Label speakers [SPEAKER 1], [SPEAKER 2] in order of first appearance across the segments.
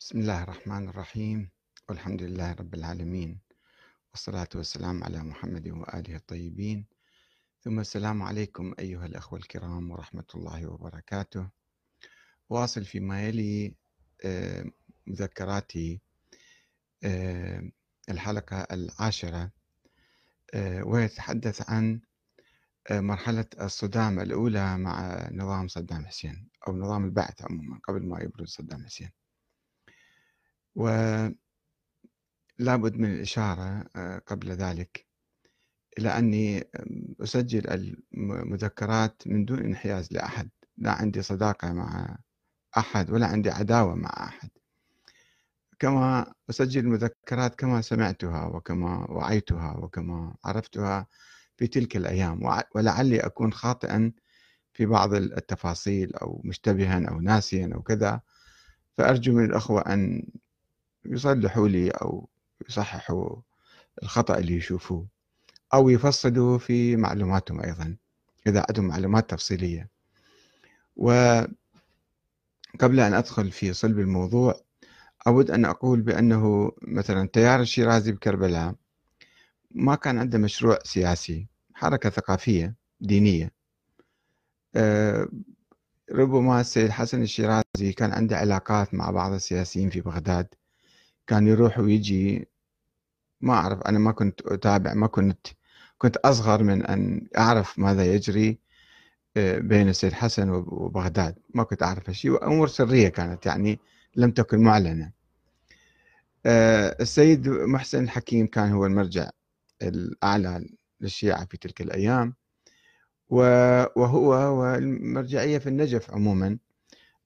[SPEAKER 1] بسم الله الرحمن الرحيم. والحمد لله رب العالمين. والصلاة والسلام على محمد وآله الطيبين. ثم السلام عليكم أيها الأخوة الكرام ورحمة الله وبركاته. واصل فيما يلي آه، مذكراتي آه، الحلقة العاشرة آه، ويتحدث عن مرحلة الصدام الأولى مع نظام صدام حسين أو نظام البعث عموما قبل ما يبرز صدام حسين. ولابد من الإشارة آه، قبل ذلك إلى أني أسجل المذكرات من دون انحياز لأحد. لا عندي صداقة مع أحد ولا عندي عداوة مع أحد. كما أسجل المذكرات كما سمعتها وكما وعيتها وكما عرفتها في تلك الأيام ولعلي أكون خاطئا في بعض التفاصيل أو مشتبها أو ناسيا أو كذا. فأرجو من الأخوة أن يصلحوا لي أو يصححوا الخطأ اللي يشوفوه أو يفصلوا في معلوماتهم أيضا إذا عندهم معلومات تفصيلية. وقبل أن أدخل في صلب الموضوع أود أن أقول بأنه مثلا تيار الشيرازي بكربلاء ما كان عنده مشروع سياسي حركة ثقافية دينية. أه ربما السيد حسن الشيرازي كان عنده علاقات مع بعض السياسيين في بغداد. كان يروح ويجي. ما أعرف أنا ما كنت أتابع ما كنت كنت أصغر من أن أعرف ماذا يجري آه، بين السيد حسن وبغداد. ما كنت أعرف شيء وأمور سرية كانت يعني لم تكن معلنة. آه، السيد محسن الحكيم كان هو المرجع الأعلى للشيعة في تلك الأيام. وهو والمرجعية في النجف عموما.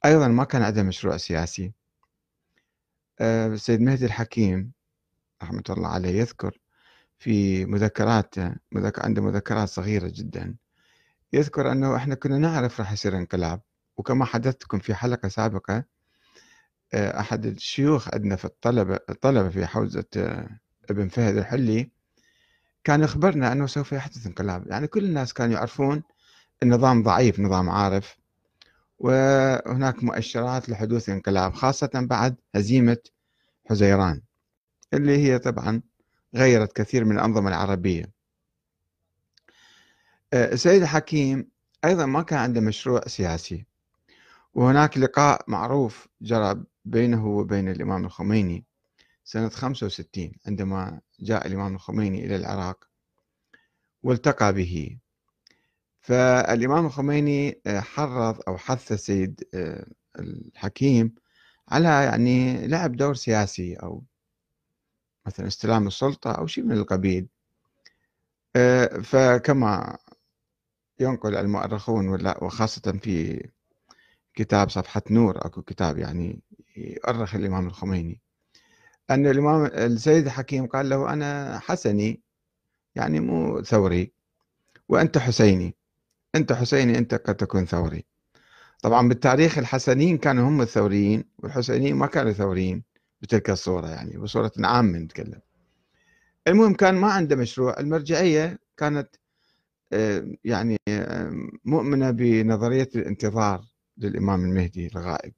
[SPEAKER 1] أيضا ما كان عنده مشروع سياسي. السيد آه، مهدي الحكيم رحمة الله عليه يذكر في مذكراته مذكر عنده مذكرات صغيرة جدا. يذكر أنه إحنا كنا نعرف راح يصير انقلاب وكما حدثتكم في حلقة سابقة آه، أحد الشيوخ عندنا في الطلبة الطلبة في حوزة آه، ابن فهد الحلي كان يخبرنا أنه سوف يحدث انقلاب. يعني كل الناس كانوا يعرفون النظام ضعيف نظام عارف. وهناك مؤشرات لحدوث انقلاب خاصة بعد هزيمة حزيران اللي هي طبعا غيرت كثير من الأنظمة العربية. آه، السيد الحكيم أيضا ما كان عنده مشروع سياسي وهناك لقاء معروف جرى بينه وبين الإمام الخميني سنة 65 عندما جاء الإمام الخميني إلى العراق والتقى به. فالإمام الخميني آه، حرض أو حث السيد آه، الحكيم على يعني لعب دور سياسي أو مثلا استلام السلطة أو شيء من القبيل. آه، فكما ينقل المؤرخون وخاصة في كتاب صفحة نور أكو كتاب يعني يؤرخ الإمام الخميني أن الإمام السيد الحكيم قال له أنا حسني يعني مو ثوري وأنت حسيني. أنت حسيني أنت قد تكون ثوري. طبعا بالتاريخ الحسنيين كانوا هم الثوريين والحسينيين ما كانوا ثوريين بتلك الصورة يعني بصورة عامة نتكلم. المهم كان ما عنده مشروع المرجعية كانت آه، يعني آه، مؤمنة بنظرية الانتظار للإمام المهدي الغائب.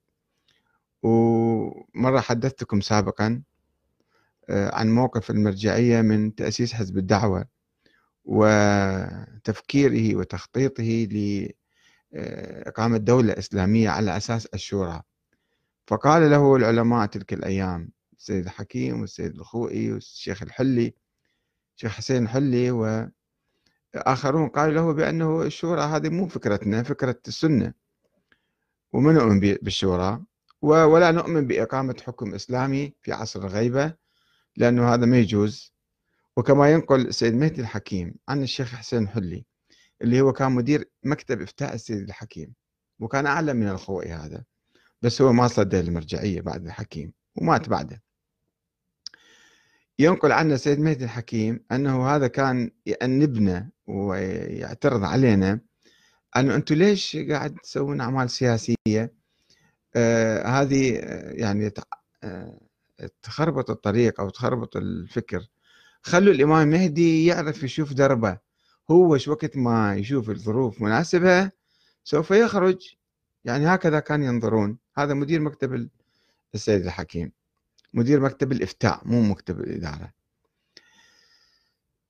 [SPEAKER 1] ومرة حدثتكم سابقا آه، عن موقف المرجعية من تأسيس حزب الدعوة. وتفكيره وتخطيطه لإقامة دولة إسلامية على أساس الشورى. فقال له العلماء تلك الأيام السيد الحكيم والسيد الخوئي والشيخ الحلي الشيخ حسين الحلي وآخرون قالوا له بأنه الشورى هذه مو فكرتنا فكرة السنة. وما نؤمن بالشورى ولا نؤمن بإقامة حكم إسلامي في عصر الغيبة لأنه هذا ما يجوز. وكما ينقل السيد مهدي الحكيم عن الشيخ حسين حلي اللي هو كان مدير مكتب إفتاء السيد الحكيم وكان أعلم من الخوئي هذا بس هو ما صدى المرجعية بعد الحكيم ومات بعده. ينقل عنا السيد مهدي الحكيم أنه هذا كان يأنبنا ويعترض علينا أنه أنتم ليش قاعد تسوون أعمال سياسية؟ آه هذه آه، يعني آه تخربط الطريق أو تخربط الفكر خلوا الإمام المهدي يعرف يشوف دربه. هو وقت ما يشوف الظروف مناسبة سوف يخرج. يعني هكذا كان ينظرون. هذا مدير مكتب السيد الحكيم. مدير مكتب الإفتاء مو مكتب الإدارة.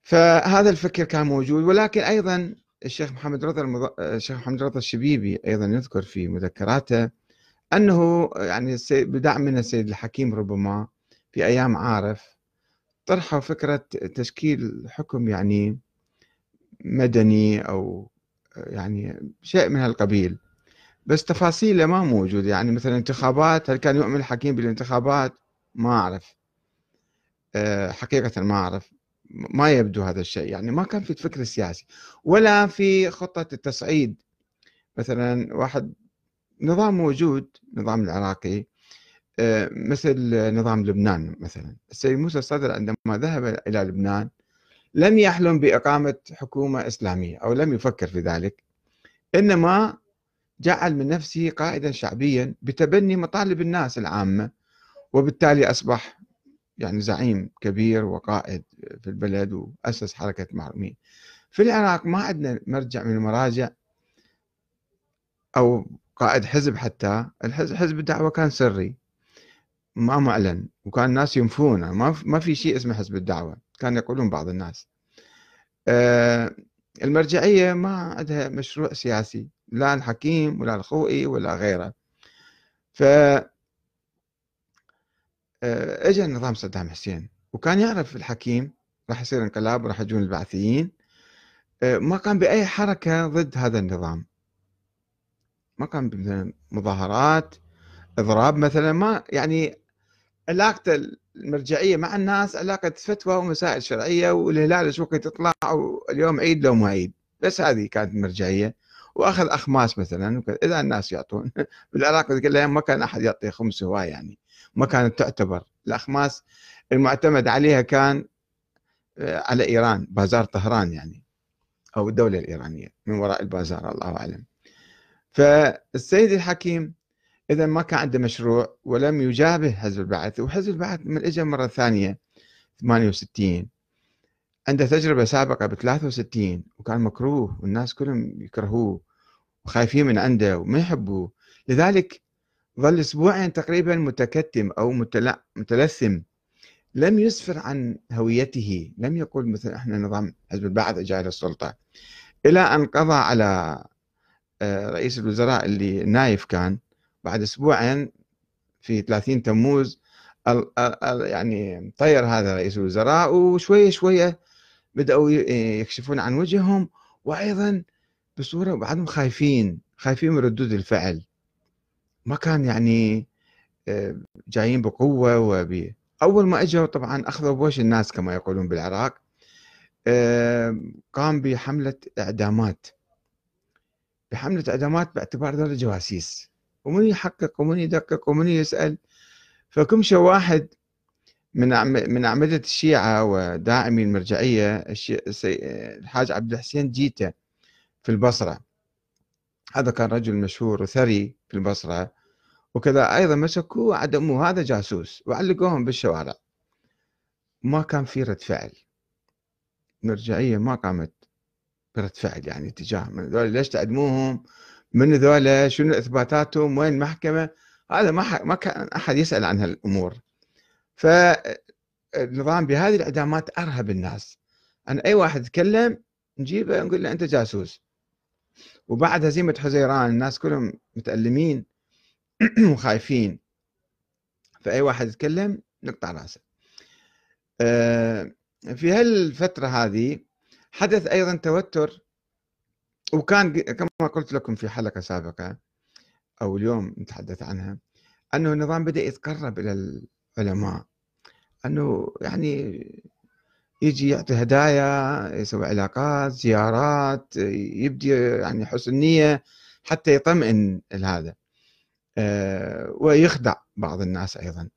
[SPEAKER 1] فهذا الفكر كان موجود. ولكن أيضا الشيخ محمد رضا المض... الشيخ محمد رضا الشبيبي أيضا يذكر في مذكراته أنه يعني بدعم من السيد الحكيم ربما في أيام عارف. طرحوا فكرة تشكيل حكم يعني مدني أو يعني شيء من هالقبيل. بس تفاصيله ما موجود. يعني مثلا انتخابات هل كان يؤمن الحكيم بالانتخابات؟ ما أعرف. آه، حقيقة ما أعرف. ما يبدو هذا الشيء. يعني ما كان في فكر سياسي. ولا في خطة التصعيد. مثلا واحد نظام موجود نظام العراقي مثل نظام لبنان مثلا. السيد موسى الصدر عندما ذهب إلى لبنان لم يحلم بإقامة حكومة إسلامية أو لم يفكر في ذلك إنما جعل من نفسه قائدا شعبيا بتبني مطالب الناس العامة وبالتالي أصبح يعني زعيم كبير وقائد في البلد وأسس حركة معلومين في العراق ما عندنا مرجع من المراجع أو قائد حزب حتى. الحزب حزب الدعوة كان سري. ما معلن وكان الناس ينفونه ما ما في شيء اسمه حزب الدعوة كان يقولون بعض الناس. آه، المرجعية ما عندها مشروع سياسي لا الحكيم ولا الخوئي ولا غيره. ف آه، اجى نظام صدام حسين وكان يعرف الحكيم راح يصير انقلاب وراح يجون البعثيين. آه، ما قام بأي حركة ضد هذا النظام. ما قام بمظاهرات إضراب مثلا ما يعني علاقته المرجعية مع الناس علاقة فتوى ومسائل شرعية والهلال شو وقت يطلع واليوم عيد لو ما عيد. بس هذه كانت المرجعية وأخذ أخماس مثلا إذا الناس يعطون. بالعراق ذيك الأيام ما كان أحد يعطي خمس هواي يعني. ما كانت تعتبر. الأخماس المعتمد عليها كان آه، على إيران بازار طهران يعني. أو الدولة الإيرانية. من وراء البازار الله أعلم. فالسيد الحكيم إذا ما كان عنده مشروع ولم يجابه حزب البعث وحزب البعث من اجى مرة ثانية 68 عنده تجربة سابقة ب 63 وكان مكروه والناس كلهم يكرهوه وخايفين من عنده وما يحبوه. لذلك ظل أسبوعين تقريبا متكتم أو متلثم. لم يسفر عن هويته. لم يقول مثلا إحنا نظام حزب البعث جاي للسلطة. إلى أن قضى على آه، رئيس الوزراء اللي نايف كان بعد أسبوعين في 30 تموز يعني طير هذا رئيس الوزراء وشوية شوية بدأوا يكشفون عن وجههم وأيضا بصورة بعضهم خايفين خايفين من ردود الفعل. ما كان يعني آه، جايين بقوة وب أول ما أجوا طبعا أخذوا بوش الناس كما يقولون بالعراق قام بحملة إعدامات. بحملة إعدامات باعتبار ذلك جواسيس. ومن يحقق ومن يدقق ومن يسأل. فكمشة واحد من من أعمدة الشيعة وداعمي المرجعية الحاج عبد الحسين جيتا في البصرة. هذا كان رجل مشهور وثري في البصرة. وكذا أيضا مسكوه وعدموه. هذا جاسوس. وعلقوهم بالشوارع. ما كان في رد فعل. المرجعية ما قامت برد فعل يعني تجاه من ذولا ليش تعدموهم؟ من ذولا شنو إثباتاتهم وين المحكمة هذا ما ما كان أحد يسأل عن هالأمور. فالنظام بهذه الإعدامات أرهب الناس. أن أي واحد يتكلم نجيبه نقول له أنت جاسوس. وبعد هزيمه حزيران الناس كلهم متألمين وخايفين. فأي واحد يتكلم نقطع رأسه. آه، في هالفترة هذه حدث أيضا توتر. وكان كما قلت لكم في حلقة سابقة أو اليوم نتحدث عنها أنه النظام بدأ يتقرب إلى علماء أنه يعني يجي يعطي هدايا يسوي علاقات زيارات يبدي يعني حسن نيه حتى يطمئن هذا آه، ويخدع بعض الناس أيضا.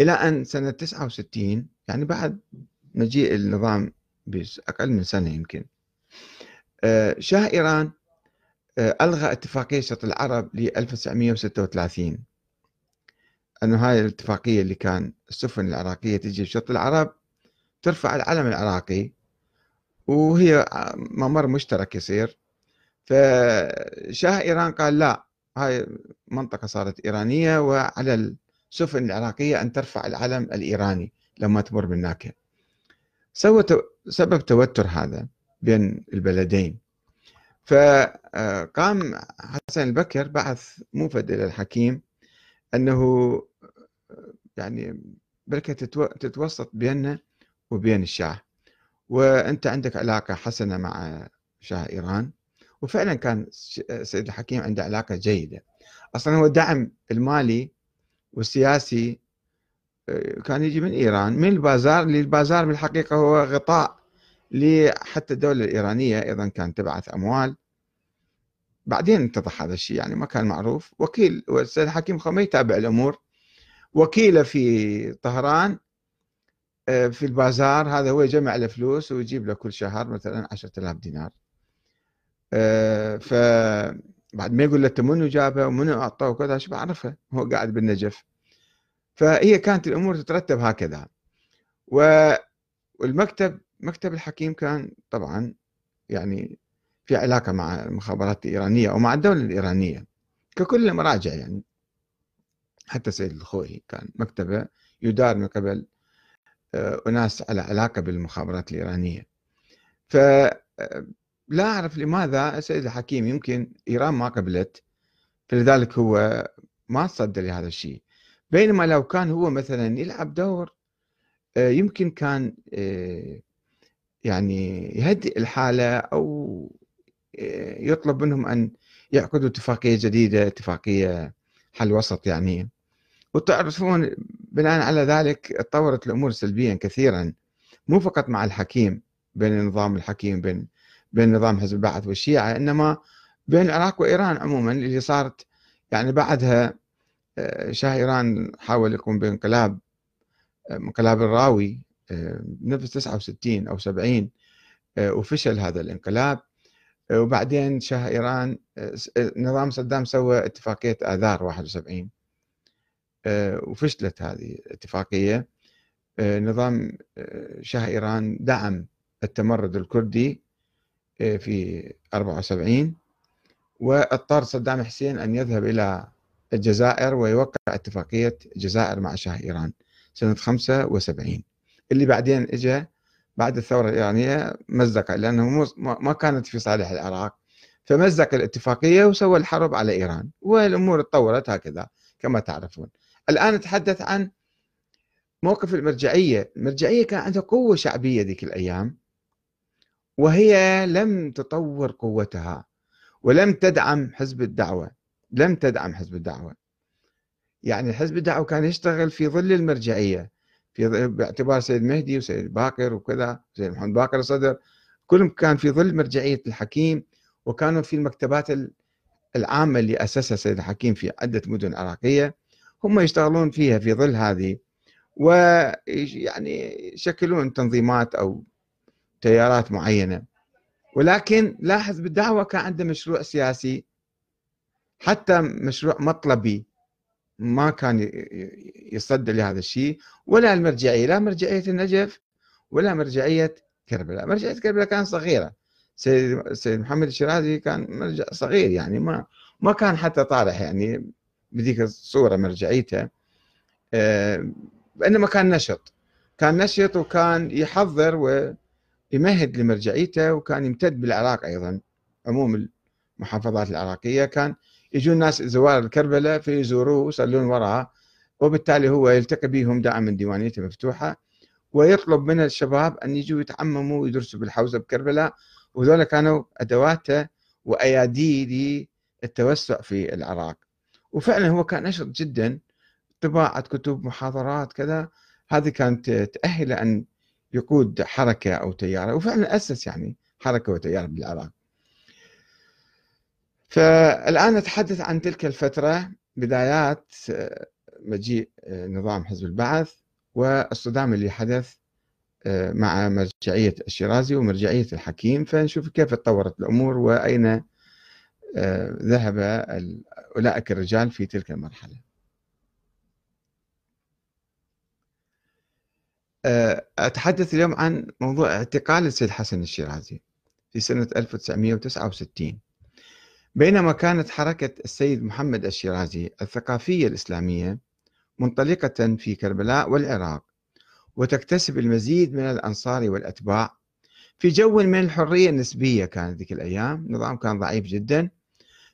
[SPEAKER 1] إلى أن سنة 69 يعني بعد مجيء النظام بأقل من سنة يمكن شاه إيران آه، ألغى اتفاقية شط العرب ل 1936 أنه هاي الاتفاقية اللي كان السفن العراقية تجي بشط العرب ترفع العلم العراقي وهي ممر مشترك يصير. فشاه إيران قال لا هاي منطقة صارت إيرانية وعلى السفن العراقية أن ترفع العلم الإيراني لما تمر بالناكة سوى سبب توتر هذا. بين البلدين. فقام حسن البكر بعث موفد إلى الحكيم أنه يعني بركة تتوسط بيننا وبين الشاه. وأنت عندك علاقة حسنة مع شاه إيران. وفعلا كان سيد الحكيم عنده علاقة جيدة. أصلا هو الدعم المالي والسياسي آه، كان يجي من إيران من البازار اللي البازار بالحقيقة هو غطاء لحتى الدولة الإيرانية أيضا كانت تبعث أموال. بعدين اتضح هذا الشيء يعني ما كان معروف. وكيل والسيد الحكيم خميني يتابع الأمور. وكيلة في طهران آه، في البازار هذا هو يجمع له فلوس ويجيب له كل شهر مثلا 10000 دينار. آه، ف بعد ما يقول له منو جابه ومنو أعطاه وكذا شو بعرفه هو قاعد بالنجف. فهي كانت الأمور تترتب هكذا. والمكتب مكتب الحكيم كان طبعا يعني في علاقة مع المخابرات الإيرانية أو مع الدولة الإيرانية ككل المراجع يعني. حتى سيد الخوي كان مكتبة يدار من قبل آه، أناس على علاقة بالمخابرات الإيرانية. فلا آه، أعرف لماذا السيد الحكيم يمكن إيران ما قبلت فلذلك هو ما تصدى لهذا الشيء. بينما لو كان هو مثلا يلعب دور آه، يمكن كان يعني يهدئ الحالة أو يطلب منهم أن يعقدوا اتفاقية جديدة اتفاقية حل وسط يعني. وتعرفون بناء على ذلك تطورت الأمور سلبيا كثيرا مو فقط مع الحكيم بين نظام الحكيم بين بين نظام حزب البعث والشيعة إنما بين العراق وإيران عموما اللي صارت يعني بعدها آه، شاه إيران حاول يقوم بانقلاب آه، انقلاب الراوي بنفس 69 أو 70 آه، وفشل هذا الانقلاب. وبعدين شاه إيران نظام صدام سوى اتفاقية آذار 71 آه، وفشلت هذه الاتفاقية. آه، نظام آه، شاه إيران دعم التمرد الكردي في 74 وأضطر صدام حسين أن يذهب إلى الجزائر ويوقع اتفاقية الجزائر مع شاه إيران سنة 75 اللي بعدين اجى بعد الثورة الإيرانية مزق لأنه ما كانت في صالح العراق. فمزق الاتفاقية وسوى الحرب على إيران والأمور تطورت هكذا كما تعرفون. الآن نتحدث عن موقف المرجعية. المرجعية كان عندها قوة شعبية ذيك الأيام وهي لم تطور قوتها ولم تدعم حزب الدعوة. لم تدعم حزب الدعوة. يعني حزب الدعوة كان يشتغل في ظل المرجعية. في باعتبار سيد مهدي وسيد باقر وكذا سيد محمد باقر الصدر كلهم كان في ظل مرجعية الحكيم وكانوا في المكتبات العامة اللي أسسها سيد الحكيم في عدة مدن عراقية هم يشتغلون فيها في ظل هذه ويعني يشكلون تنظيمات أو تيارات معينة. ولكن لاحظ بالدعوة كان عنده مشروع سياسي حتى مشروع مطلبي ما كان يصدى لهذا الشيء ولا المرجعيه لا مرجعية النجف ولا مرجعية كربلاء، مرجعية كربلاء كانت صغيرة. سيد محمد الشيرازي كان مرجع صغير يعني ما ما كان حتى طارح يعني بذيك الصورة مرجعيته. آه، بإنما كان نشط. كان نشط وكان يحضر ويمهد لمرجعيته وكان يمتد بالعراق أيضا. عموم المحافظات العراقية كان يجون ناس زوار الكربلة فيزوروه ويصلون وراءه وبالتالي هو يلتقي بهم دائما ديوانيته مفتوحة ويطلب من الشباب أن يجوا يتعمموا ويدرسوا بالحوزة بكربلاء وذولا كانوا أدواته وأياديه للتوسع في العراق. وفعلا هو كان نشط جدا طباعة كتب محاضرات كذا هذه كانت تأهله أن يقود حركة أو تيارة وفعلا أسس يعني حركة وتيار بالعراق. فالآن نتحدث عن تلك الفترة بدايات آه، مجيء آه، نظام حزب البعث والصدام اللي حدث آه، مع مرجعية الشيرازي ومرجعية الحكيم. فنشوف كيف تطورت الأمور وأين ذهب أولئك الرجال في تلك المرحلة. أتحدث اليوم عن موضوع اعتقال السيد حسن الشيرازي في سنة 1969 بينما كانت حركة السيد محمد الشيرازي الثقافية الإسلامية منطلقة في كربلاء والعراق وتكتسب المزيد من الأنصار والأتباع. في جو من الحرية النسبية كانت ذيك الأيام النظام كان ضعيف جدا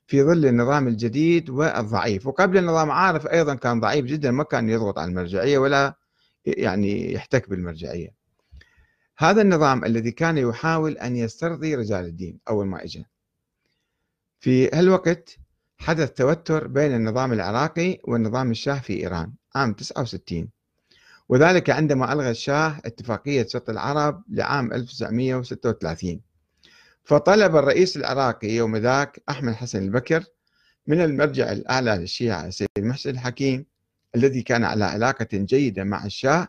[SPEAKER 1] في ظل النظام الجديد والضعيف. وقبل النظام عارف أيضا كان ضعيف جدا ما كان يضغط على المرجعية ولا يعني يحتك بالمرجعية. هذا النظام الذي كان يحاول أن يسترضي رجال الدين أول ما إجا في هالوقت حدث توتر بين النظام العراقي والنظام الشاه في إيران عام 69 وذلك عندما ألغى الشاه اتفاقية شط العرب لعام 1936 فطلب الرئيس العراقي يوم ذاك أحمد حسن البكر من المرجع الأعلى للشيعة السيد محسن الحكيم الذي كان على علاقة جيدة مع الشاه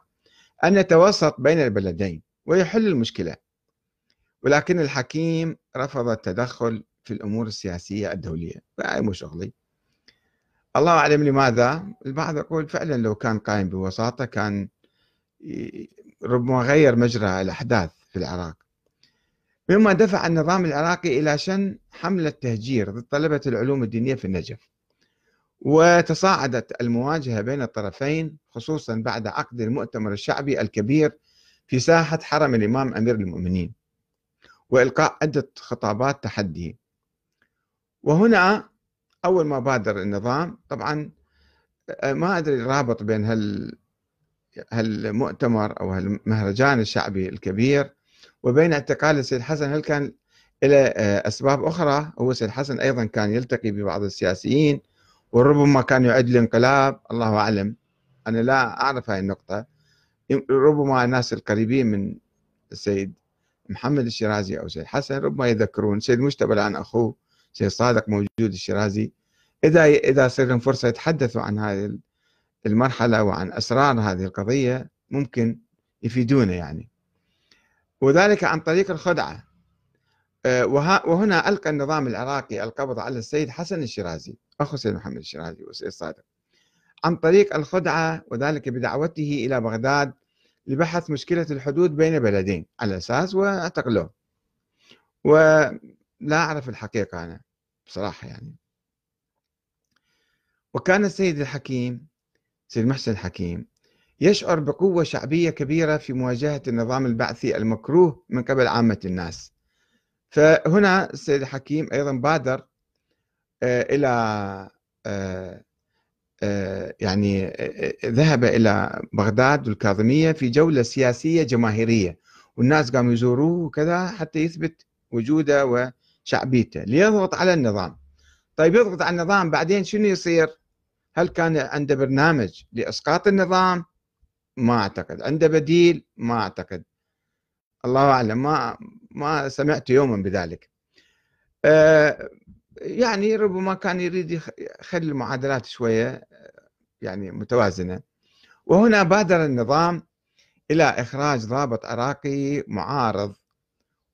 [SPEAKER 1] أن يتوسط بين البلدين ويحل المشكلة. ولكن الحكيم رفض التدخل في الأمور السياسية الدولية فهي مو شغلي. الله أعلم لماذا؟ البعض يقول فعلا لو كان قائم بوساطة كان ربما غير مجرى الأحداث في العراق. مما دفع النظام العراقي إلى شن؟ حملة تهجير ضد طلبة العلوم الدينية في النجف. وتصاعدت المواجهة بين الطرفين خصوصا بعد عقد المؤتمر الشعبي الكبير في ساحة حرم الإمام أمير المؤمنين وإلقاء عدة خطابات تحدي. وهنا أول ما بادر النظام طبعا ما أدري الرابط بين هال هالمؤتمر أو هالمهرجان الشعبي الكبير وبين اعتقال السيد حسن هل كان له أسباب أخرى؟ هو السيد حسن أيضا كان يلتقي ببعض السياسيين وربما كان يعد الانقلاب الله أعلم. أنا لا أعرف هاي النقطة. ربما الناس القريبين من السيد محمد الشيرازي أو سيد حسن ربما يذكرون سيد مجتبى الآن أخوه. سيد صادق موجود الشيرازي. إذا إذا صار لهم فرصة يتحدثوا عن هذه المرحلة وعن أسرار هذه القضية ممكن يفيدونا يعني. وذلك عن طريق الخدعة. آه، وهنا ألقى النظام العراقي القبض على السيد حسن الشيرازي أخو السيد محمد الشيرازي والسيد صادق عن طريق الخدعة وذلك بدعوته إلى بغداد لبحث مشكلة الحدود بين بلدين على أساس وأعتقلوه. ولا أعرف الحقيقة أنا. بصراحة يعني. وكان السيد الحكيم سيد محسن الحكيم يشعر بقوة شعبية كبيرة في مواجهة النظام البعثي المكروه من قبل عامة الناس. فهنا السيد الحكيم أيضا بادر آه، إلى آه، آه، يعني ذهب إلى بغداد والكاظمية في جولة سياسية جماهيرية. والناس قاموا يزوروه وكذا حتى يثبت وجوده وشعبيته ليضغط على النظام. طيب يضغط على النظام بعدين شنو يصير؟ هل كان عنده برنامج لإسقاط النظام؟ ما أعتقد. عنده بديل؟ ما أعتقد. الله أعلم. ما ما سمعت يوما بذلك. أه يعني ربما كان يريد يخلي المعادلات شوية يعني متوازنة. وهنا بادر النظام إلى إخراج ضابط عراقي معارض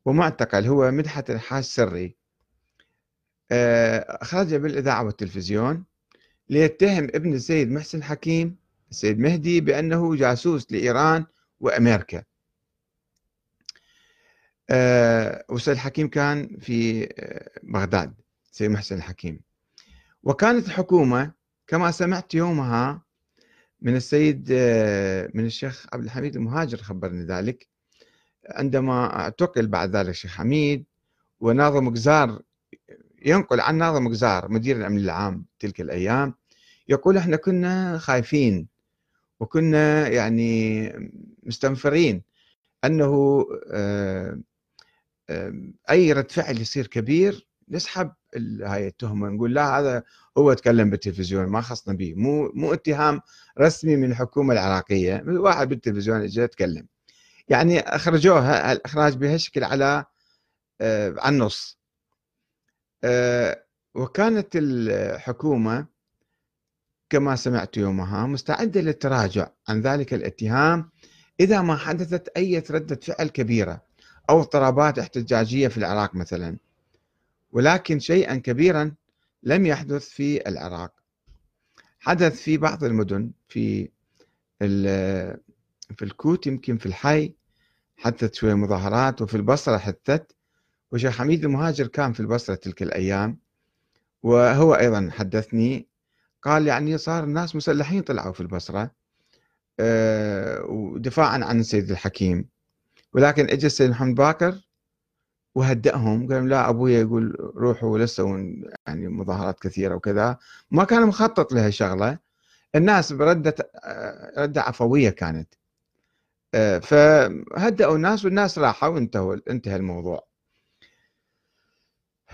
[SPEAKER 1] ومعتقل هو مدحت الحاج سري. آه، أخرجه بالإذاعة والتلفزيون ليتهم ابن السيد محسن حكيم السيد مهدي بأنه جاسوس لإيران وأمريكا. أه والسيد حكيم كان في آه، بغداد سيد محسن الحكيم وكانت الحكومة كما سمعت يومها من السيد آه، من الشيخ عبد الحميد المهاجر خبرني ذلك عندما اعتقل بعد ذلك الشيخ حميد وناظم قزار ينقل عن ناظم قزار مدير الأمن العام تلك الأيام يقول إحنا كنا خايفين وكنا يعني مستنفرين أنه آه، آه، أي رد فعل يصير كبير نسحب هاي التهمة نقول لا هذا هو تكلم بالتلفزيون ما خصنا به مو مو اتهام رسمي من الحكومة العراقية واحد بالتلفزيون اجى يتكلم. يعني اخرجوها الاخراج بهالشكل على آه، على النص. وكانت الحكومة كما سمعت يومها مستعدة للتراجع عن ذلك الاتهام إذا ما حدثت أي ردة فعل كبيرة أو اضطرابات احتجاجية في العراق مثلا. ولكن شيئا كبيرا لم يحدث في العراق. حدث في بعض المدن في في الكوت يمكن في الحي حدثت شوية مظاهرات وفي البصرة حدثت وشيخ حميد المهاجر كان في البصرة تلك الأيام. وهو أيضا حدثني قال يعني صار الناس مسلحين طلعوا في البصرة آه، ودفاعا عن السيد الحكيم. ولكن اجى السيد محمد باكر وهدأهم قال لا ابويا يقول روحوا تسوون يعني مظاهرات كثيرة وكذا. ما كان مخطط لهالشغلة. الناس بردة آه، ردة عفوية كانت. فهدأوا الناس والناس راحوا وانتهوا انتهى الموضوع.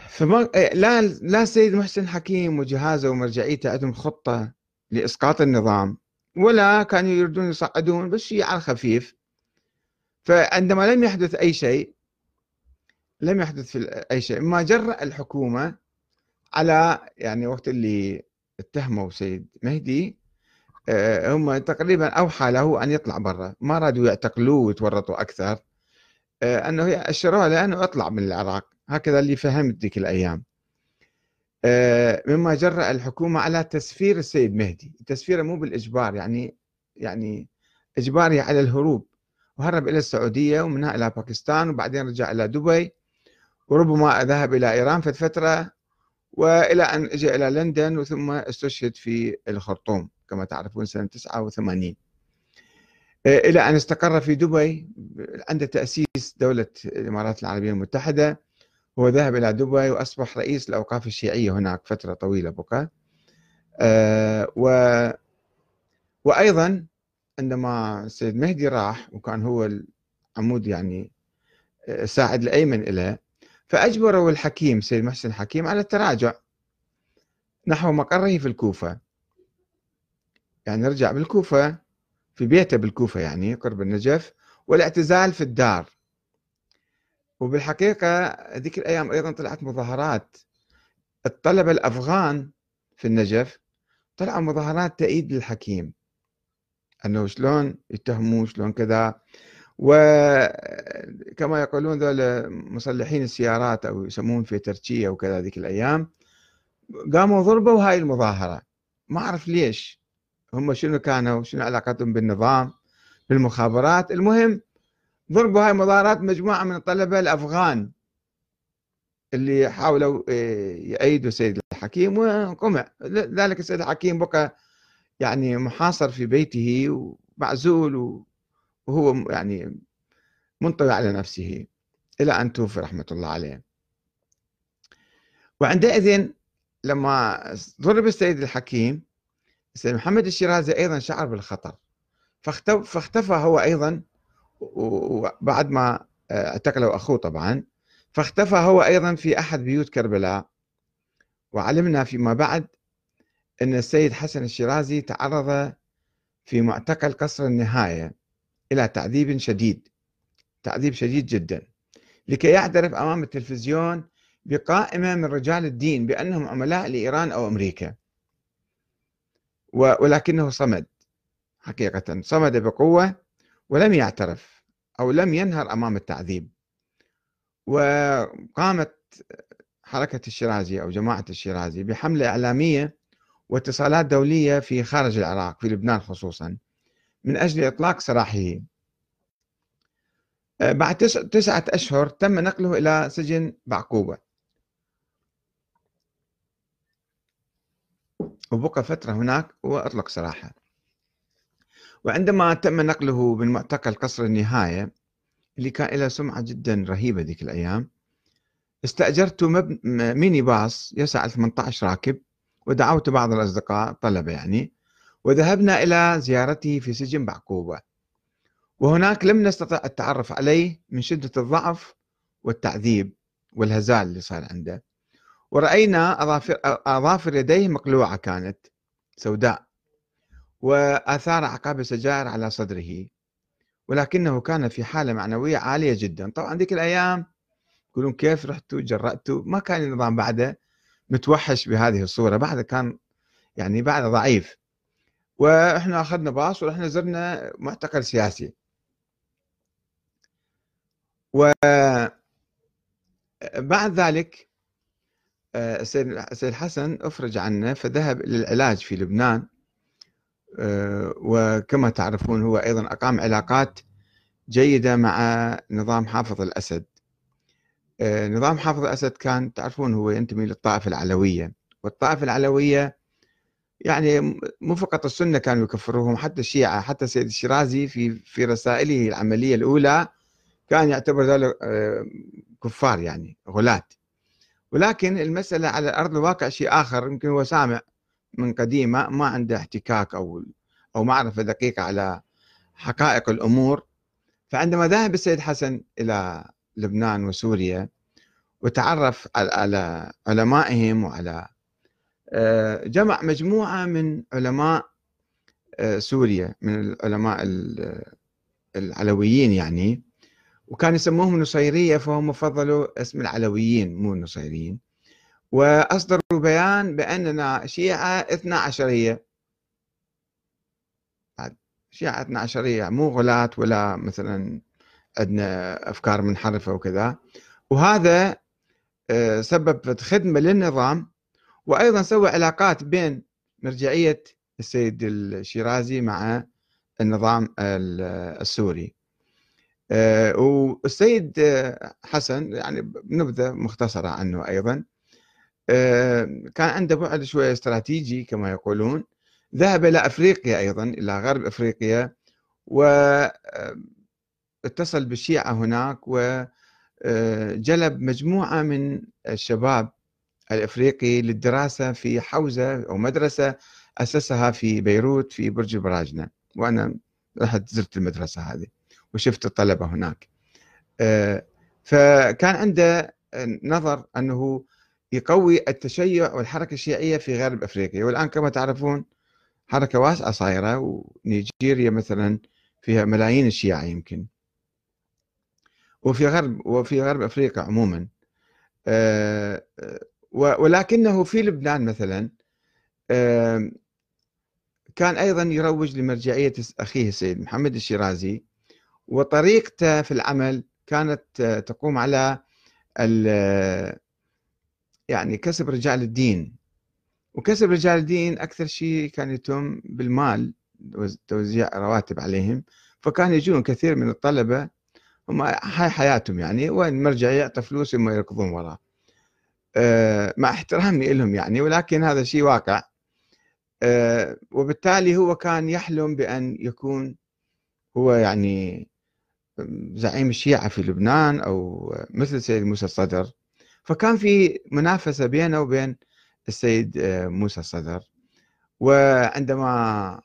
[SPEAKER 1] فما لا لا السيد محسن حكيم وجهازه ومرجعيته عندهم خطة لإسقاط النظام ولا كانوا يريدون يصعدون بس شيء على الخفيف. فعندما لم يحدث أي شيء لم يحدث في أي شيء ما جرأ الحكومة على يعني وقت اللي اتهموا سيد مهدي هم تقريبا أوحى له أن يطلع برا. ما رادوا يعتقلوه ويتورطوا أكثر. آه، أنه اشروه له انه اطلع من العراق. هكذا اللي فهمت ذيك الأيام. آه، مما جرأ الحكومة على تسفير السيد مهدي. تسفيره مو بالإجبار يعني يعني اجباري على الهروب. وهرب إلى السعودية ومنها إلى باكستان وبعدين رجع إلى دبي. وربما ذهب إلى إيران في فتره وإلى أن اجى إلى لندن وثم استشهد في الخرطوم. كما تعرفون سنة 89 آه، إلى أن استقر في دبي عند تأسيس دولة الإمارات العربية المتحدة. هو ذهب إلى دبي وأصبح رئيس الأوقاف الشيعية هناك فترة طويلة بقى. أه و وأيضا عندما السيد مهدي راح وكان هو العمود يعني الساعد آه، الأيمن له فأجبروا الحكيم سيد محسن الحكيم على التراجع نحو مقره في الكوفة. يعني رجع بالكوفة في بيته بالكوفة يعني قرب النجف والاعتزال في الدار. وبالحقيقة ذيك الأيام أيضا طلعت مظاهرات. الطلبة الأفغان في النجف طلعوا مظاهرات تأييد للحكيم. أنه شلون يتهموه شلون كذا. وكما يقولون ذول مصلحين السيارات أو يسمون في تركيا وكذا ذيك الأيام قاموا ضربوا هاي المظاهرة. ما أعرف ليش. هم شنو كانوا؟ شنو علاقتهم بالنظام؟ بالمخابرات؟ المهم ضربوا هاي مظاهرات مجموعة من الطلبة الأفغان اللي حاولوا آه، يأيدوا السيد الحكيم وقمع ذلك السيد الحكيم بقى يعني محاصر في بيته ومعزول وهو يعني منطوي على نفسه. إلى أن توفي رحمة الله عليه. وعندئذ لما ضرب السيد الحكيم السيد محمد الشيرازي أيضا شعر بالخطر. فاختفى هو أيضا وبعد ما آه، اعتقلوا أخوه طبعا. فاختفى هو أيضا في أحد بيوت كربلاء. وعلمنا فيما بعد أن السيد حسن الشيرازي تعرض في معتقل قصر النهاية إلى تعذيب شديد تعذيب شديد جدا. لكي يعترف أمام التلفزيون بقائمة من رجال الدين بأنهم عملاء لإيران أو أمريكا. ولكنه صمد حقيقة صمد بقوة ولم يعترف أو لم ينهر أمام التعذيب. وقامت حركة الشيرازي أو جماعة الشيرازي بحملة إعلامية واتصالات دولية في خارج العراق في لبنان خصوصا من أجل إطلاق سراحه. آه، بعد تسعة أشهر تم نقله إلى سجن بعقوبة. وبقى فترة هناك وأطلق سراحه وعندما تم نقله من معتقل قصر النهاية اللي كان له سمعة جدا رهيبة ذيك الأيام استأجرت ميني باص يسع 18 راكب ودعوت بعض الأصدقاء طلبة يعني وذهبنا إلى زيارته في سجن بعقوبة. وهناك لم نستطع التعرف عليه من شدة الضعف والتعذيب والهزال اللي صار عنده. ورأينا أظافر, أظافر يديه مقلوعة كانت سوداء وآثار عقاب سجائر على صدره ولكنه كان في حالة معنوية عالية جدا. طبعا ذيك الأيام يقولون كيف رحتوا جرأتوا؟ ما كان النظام بعده متوحش بهذه الصورة. بعده كان يعني بعده ضعيف. وإحنا أخذنا باص ورحنا زرنا معتقل سياسي. وبعد ذلك السيد حسن أفرج عنه فذهب للعلاج في لبنان آه، وكما تعرفون هو أيضا أقام علاقات جيدة مع نظام حافظ الأسد. آه، نظام حافظ الأسد كان تعرفون هو ينتمي للطائفة العلوية والطائفة العلوية يعني مو فقط السنة كانوا يكفروهم حتى الشيعة حتى سيد الشيرازي في في رسائله العملية الأولى كان يعتبر ذلك آه، كفار يعني غلاة ولكن المسألة على أرض الواقع شيء آخر يمكن هو سامع من قديم ما عنده احتكاك أو أو معرفة دقيقة على حقائق الأمور. فعندما ذهب السيد حسن إلى لبنان وسوريا وتعرف على علمائهم وعلى آه، جمع مجموعة من علماء آه، سوريا من العلماء العلويين يعني. وكان يسموهم النصيرية فهم فضلوا اسم العلويين مو النصيريين. وأصدروا بيان بأننا شيعة اثنا عشرية. شيعة اثنا عشرية مو غلاة ولا مثلا عندنا أفكار منحرفة وكذا. وهذا آه، سبب خدمة للنظام. وأيضا سوى علاقات بين مرجعية السيد الشيرازي مع النظام السوري. والسيد حسن يعني بنبذة مختصرة عنه أيضا. آه، كان عنده بعد شوية استراتيجي كما يقولون. ذهب إلى أفريقيا أيضا إلى غرب أفريقيا واتصل بالشيعة هناك وجلب مجموعة من الشباب الأفريقي للدراسة في حوزة أو مدرسة أسسها في بيروت في برج البراجنه وأنا رحت زرت المدرسة هذه. وشفت الطلبة هناك. آه، فكان عنده نظر أنه يقوي التشيع والحركة الشيعية في غرب أفريقيا. والآن كما تعرفون حركة واسعة صايرة ونيجيريا مثلا فيها ملايين الشيعة يمكن. وفي غرب وفي غرب أفريقيا عموما. آه، ولكنه في لبنان مثلا كان أيضا يروج لمرجعية أخيه السيد محمد الشيرازي. وطريقته في العمل كانت تقوم على يعني كسب رجال الدين. وكسب رجال الدين أكثر شيء كان يتم بالمال توزيع رواتب عليهم. فكان يجون كثير من الطلبة هم هاي حياتهم يعني وين المرجع يعطي فلوس هم يركضون وراه. آه، مع احترامي لهم يعني ولكن هذا شيء واقع. آه، وبالتالي هو كان يحلم بأن يكون هو يعني زعيم الشيعة في لبنان أو مثل السيد موسى الصدر. فكان في منافسة بينه وبين السيد آه، موسى الصدر. وعندما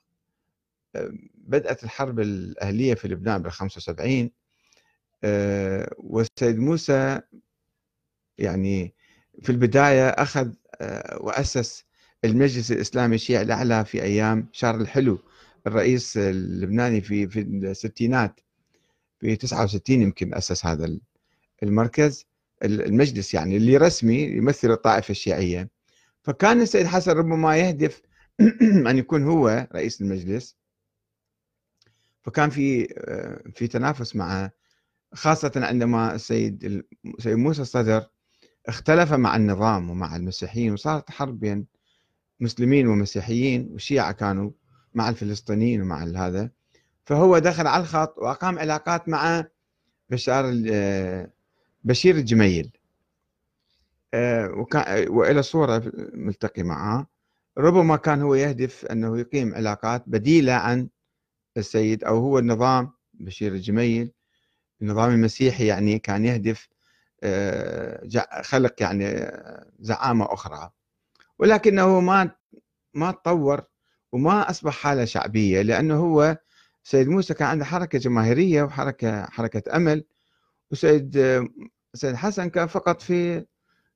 [SPEAKER 1] بدأت الحرب الأهلية في لبنان بال 75 والسيد موسى يعني في البداية أخذ آه، وأسس المجلس الإسلامي الشيعي الأعلى في أيام شارل الحلو الرئيس اللبناني في في الستينات. في 69 يمكن أسس هذا المركز. المجلس يعني اللي رسمي يمثل الطائفة الشيعية. فكان السيد حسن ربما يهدف أن يكون هو رئيس المجلس. فكان في آه، في تنافس معه خاصة عندما السيد السيد موسى الصدر اختلف مع النظام ومع المسيحيين وصارت حرب بين مسلمين ومسيحيين والشيعة كانوا مع الفلسطينيين ومع هذا. فهو دخل على الخط وأقام علاقات مع بشار بشير الجميل. آه، وكان وإلى صورة ملتقي معه ربما كان هو يهدف أنه يقيم علاقات بديلة عن السيد أو هو النظام بشير الجميل. النظام المسيحي يعني كان يهدف آه، خلق يعني زعامة أخرى. ولكنه ما ما تطور وما أصبح حالة شعبية لأنه هو سيد موسى كان عنده حركة جماهيرية وحركة حركة أمل وسيد سيد حسن كان فقط في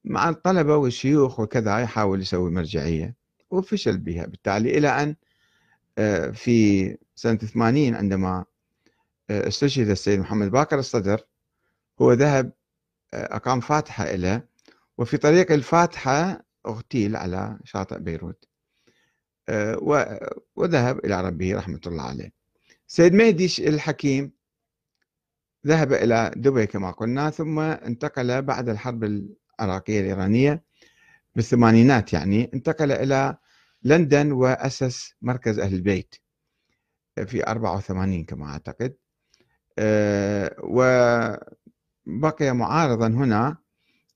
[SPEAKER 1] مع الطلبة والشيوخ وكذا يحاول يسوي مرجعية. وفشل بها بالتالي إلى أن آه، في سنة 80 عندما آه، استشهد السيد محمد باكر الصدر هو ذهب أقام فاتحة له وفي طريق الفاتحة اغتيل على شاطئ بيروت آه، وذهب إلى ربه رحمة الله عليه. سيد مهدي الحكيم ذهب إلى دبي كما قلنا ثم انتقل بعد الحرب العراقية الإيرانية بالثمانينات يعني انتقل إلى لندن وأسس مركز أهل البيت في 84 كما أعتقد. آه، و بقي معارضا هنا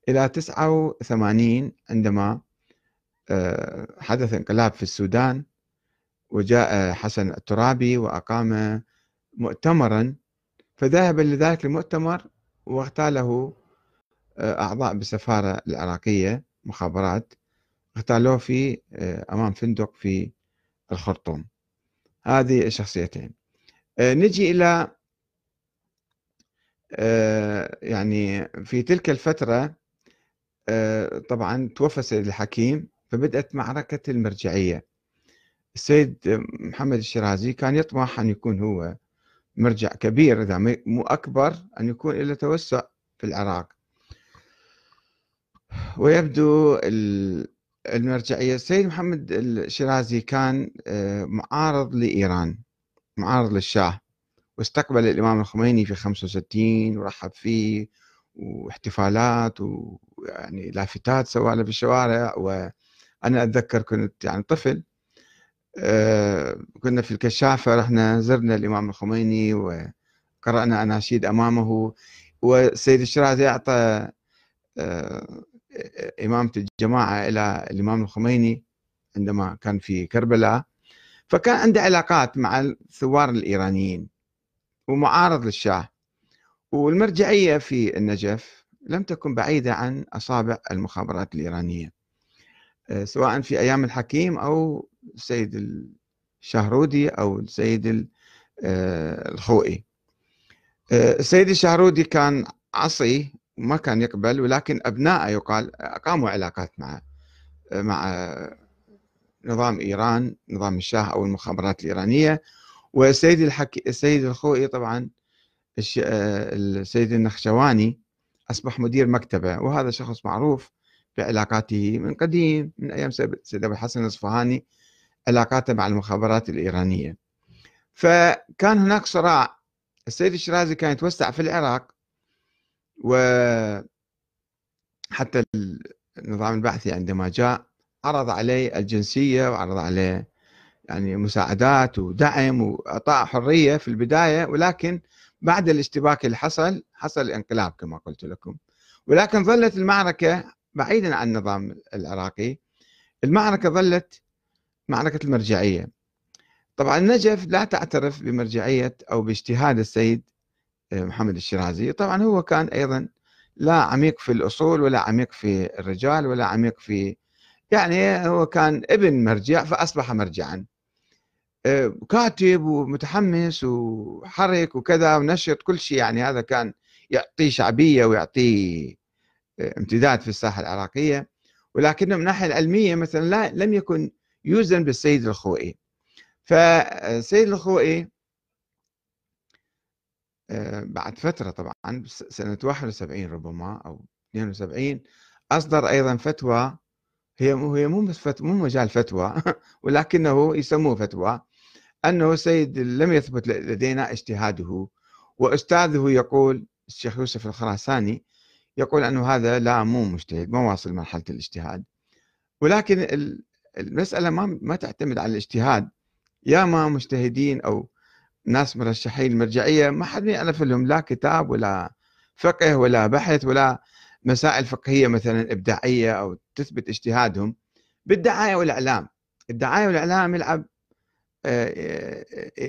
[SPEAKER 1] إلى 89 عندما آه، حدث انقلاب في السودان. وجاء حسن الترابي وأقام مؤتمرا فذهب لذلك المؤتمر واغتاله آه، أعضاء بالسفارة العراقية مخابرات اغتالوه في آه، أمام فندق في الخرطوم. هذه الشخصيتين. نجي إلى يعني في تلك الفترة طبعا توفى السيد الحكيم فبدأت معركة المرجعية. السيد محمد الشيرازي كان يطمح أن يكون هو مرجع كبير إذا مو أكبر أن يكون إلى توسع في العراق. ويبدو المرجعية السيد محمد الشيرازي كان آه، معارض لإيران معارض للشاه واستقبل الإمام الخميني في 65 ورحب فيه واحتفالات ويعني لافتات سواها في الشوارع وأنا أتذكر كنت يعني طفل. كنا في الكشافة رحنا زرنا الإمام الخميني وقرأنا أناشيد أمامه. والسيد الشرازي أعطى آه، إمامة الجماعة إلى الإمام الخميني عندما كان في كربلاء. فكان عنده علاقات مع الثوار الإيرانيين ومعارض للشاه. والمرجعية في النجف لم تكن بعيدة عن أصابع المخابرات الإيرانية آه، سواء في أيام الحكيم أو السيد الشهرودي أو السيد آه، الخوئي. آه، السيد الشهرودي كان عصي وما كان يقبل ولكن أبنائه يقال أقاموا علاقات مع مع نظام إيران نظام الشاه أو المخابرات الإيرانية. والسيد الحكي السيد الخوئي طبعا السيد النخشواني أصبح مدير مكتبة. وهذا شخص معروف بعلاقاته من قديم من أيام سيد أبو الحسن الأصفهاني. علاقاته مع المخابرات الإيرانية. فكان هناك صراع. السيد الشرازي كان يتوسع في العراق وحتى النظام البعثي عندما جاء عرض عليه الجنسية وعرض عليه يعني مساعدات ودعم وإعطاء حرية في البداية ولكن بعد الاشتباك اللي حصل حصل الانقلاب كما قلت لكم. ولكن ظلت المعركة بعيدا عن النظام العراقي المعركة ظلت معركة المرجعية. طبعا النجف لا تعترف بمرجعية أو باجتهاد السيد آه، محمد الشيرازي. طبعا هو كان أيضا لا عميق في الأصول ولا عميق في الرجال ولا عميق في يعني هو كان ابن مرجع فأصبح مرجعا. آه، كاتب ومتحمس وحرك وكذا ونشط كل شيء. يعني هذا كان يعطيه شعبية ويعطيه آه، امتداد في الساحة العراقية. ولكنه من الناحية العلمية مثلا لا لم يكن يوزن بالسيد الخوئي. فالسيد الخوئي آه، بعد فترة طبعا سنة 71 ربما أو 72 أصدر أيضا فتوى هي مو هي مو مو مجال فتوى ولكنه يسموه فتوى أنه سيد لم يثبت لدينا اجتهاده وأستاذه يقول الشيخ يوسف الخراساني يقول أنه هذا لا مو مجتهد ما واصل مرحلة الاجتهاد ولكن المسألة ما ما تعتمد على الاجتهاد. يا ما مجتهدين أو ناس مرشحين المرجعية ما حد يعرف لهم لا كتاب ولا فقه ولا بحث ولا مسائل فقهية مثلا إبداعية أو تثبت اجتهادهم. بالدعاية والإعلام. الدعاية والإعلام يلعب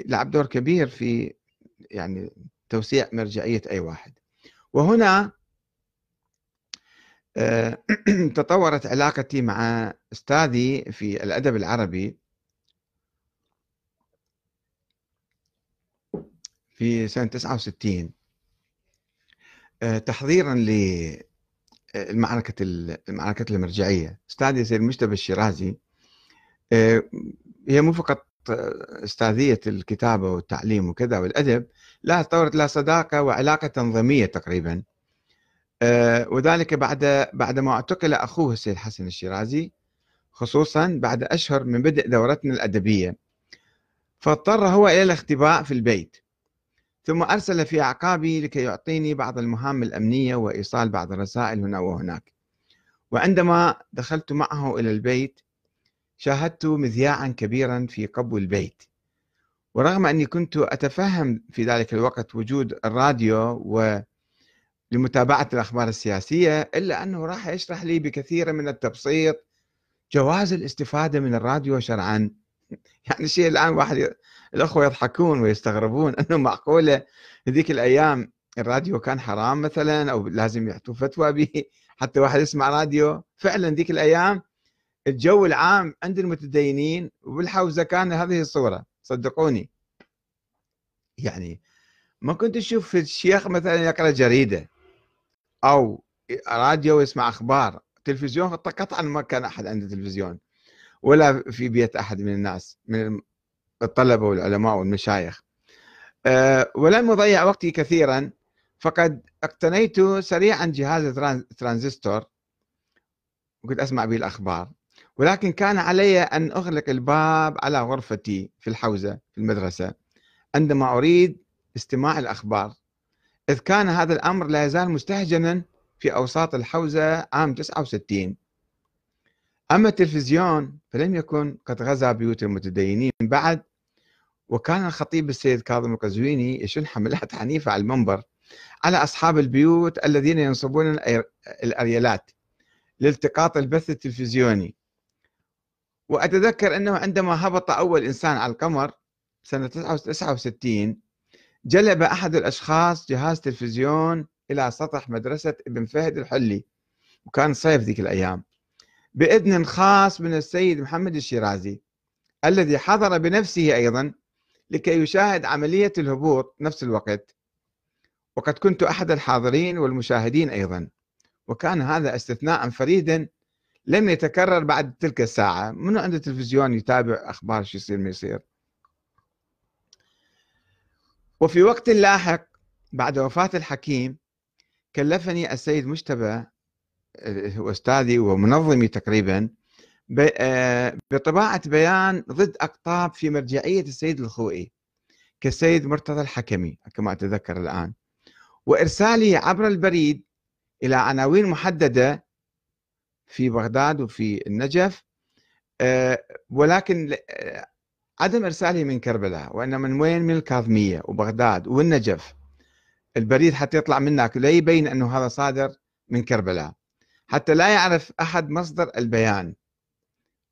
[SPEAKER 1] لعب دور كبير في يعني توسيع مرجعية أي واحد. وهنا آه، تطورت علاقتي مع أستاذي في الأدب العربي في سنة 69 آه، تحضيرا للمعركة المعركة المرجعية. أستاذي سيد مجتبى الشيرازي. آه، هي مو فقط أستاذية الكتابة والتعليم وكذا والأدب لا تطورت لها صداقة وعلاقة تنظيمية تقريبا. آه، وذلك بعد بعدما اعتقل أخوه السيد حسن الشيرازي خصوصا بعد أشهر من بدء دورتنا الأدبية. فاضطر هو إلى الاختباء في البيت ثم أرسل في أعقابي لكي يعطيني بعض المهام الأمنية وإيصال بعض الرسائل هنا وهناك. وعندما دخلت معه إلى البيت شاهدت مذياعا كبيرا في قبو البيت. ورغم أني كنت أتفهم في ذلك الوقت وجود الراديو ولمتابعة الأخبار السياسية إلا أنه راح يشرح لي بكثير من التبسيط جواز الاستفادة من الراديو شرعا. يعني شيء الآن واحد الأخوة يضحكون ويستغربون أنه معقولة هذيك الأيام الراديو كان حرام مثلا أو لازم يعطوا فتوى به حتى واحد يسمع راديو. فعلا ذيك الأيام الجو العام عند المتدينين وبالحوزة كان هذه الصورة صدقوني. يعني ما كنت تشوف الشيخ مثلا يقرأ جريدة. أو راديو يسمع أخبار تلفزيون قطعا ما كان أحد عنده تلفزيون ولا في بيت أحد من الناس من الطلبة والعلماء والمشايخ. أه ولم أضيع وقتي كثيرا فقد اقتنيت سريعا جهاز ترانزستور وكنت أسمع به الأخبار ولكن كان علي أن أغلق الباب على غرفتي في الحوزة في المدرسة عندما أريد استماع الأخبار. إذ كان هذا الأمر لا يزال مستهجنا في أوساط الحوزة عام 69 أما التلفزيون فلم يكن قد غزا بيوت المتدينين بعد وكان الخطيب السيد كاظم القزويني يشن حملات عنيفة على المنبر على أصحاب البيوت الذين ينصبون الأريلات لالتقاط البث التلفزيوني. وأتذكر أنه عندما هبط أول إنسان على القمر سنة 69 جلب أحد الأشخاص جهاز تلفزيون إلى سطح مدرسة ابن فهد الحلي وكان صيف ذيك الأيام. بإذن خاص من السيد محمد الشيرازي الذي حضر بنفسه أيضا لكي يشاهد عملية الهبوط نفس الوقت. وقد كنت أحد الحاضرين والمشاهدين أيضا وكان هذا استثناء فريدا لم يتكرر بعد تلك الساعة. منو عنده تلفزيون يتابع أخبار شو يصير ما يصير؟ وفي وقت لاحق بعد وفاة الحكيم كلفني السيد مجتبى هو أستاذي ومنظمي تقريبا آه، بطباعة بيان ضد أقطاب في مرجعية السيد الخوئي كالسيد مرتضى الحكمي كما أتذكر الآن. وإرسالي عبر البريد إلى عناوين محددة في بغداد وفي النجف آه، ولكن آه، عدم إرسالي من كربلاء وإنما من وين؟ من الكاظمية وبغداد والنجف. البريد حتى يطلع منك لا يبين أنه هذا صادر من كربلاء. حتى لا يعرف أحد مصدر البيان.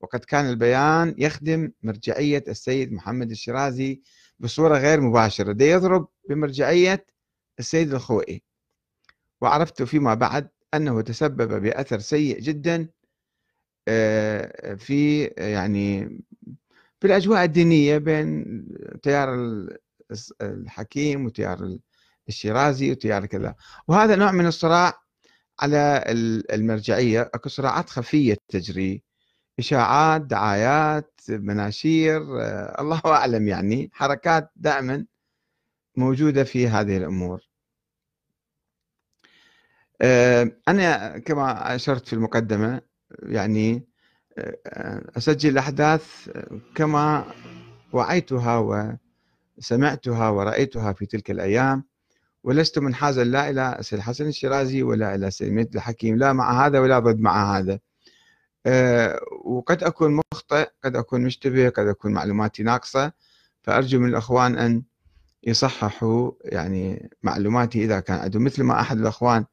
[SPEAKER 1] وقد كان البيان يخدم مرجعية السيد محمد الشيرازي بصورة غير مباشرة. دي يضرب بمرجعية السيد الخوئي. وعرفت فيما بعد أنه تسبب بأثر سيء جدا آه، في يعني في الأجواء الدينية بين تيار الحكيم وتيار الشيرازي وتيار كذا. وهذا نوع من الصراع على المرجعية. أكو صراعات خفية تجري. إشاعات دعايات مناشير آه، الله أعلم يعني. حركات دائما موجودة في هذه الأمور. آه، أنا كما أشرت في المقدمة يعني أسجل الأحداث كما وعيتها وسمعتها ورأيتها في تلك الأيام ولست منحازا لا إلى سيد حسن الشيرازي ولا إلى سيد الحكيم لا مع هذا ولا ضد مع هذا. آه، وقد أكون مخطئ قد أكون مشتبه قد أكون معلوماتي ناقصة فأرجو من الأخوان أن يصححوا يعني معلوماتي إذا كان عندهم مثل ما أحد الأخوان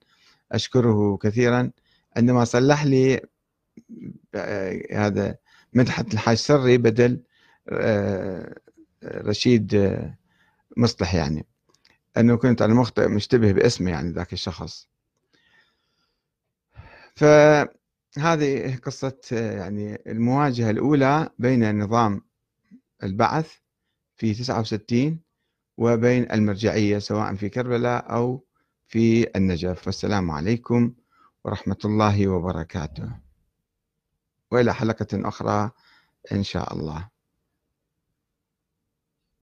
[SPEAKER 1] أشكره كثيرا عندما صلح لي هذا مدحت الحاج سري بدل آه، رشيد مصلح يعني. أنه كنت أنا مخطئ مشتبه باسمه يعني ذاك الشخص. فهذه قصة يعني المواجهة الأولى بين نظام البعث في 69 وبين المرجعية سواء في كربلاء أو في النجف. والسلام عليكم ورحمة الله وبركاته. وإلى حلقة أخرى إن شاء الله.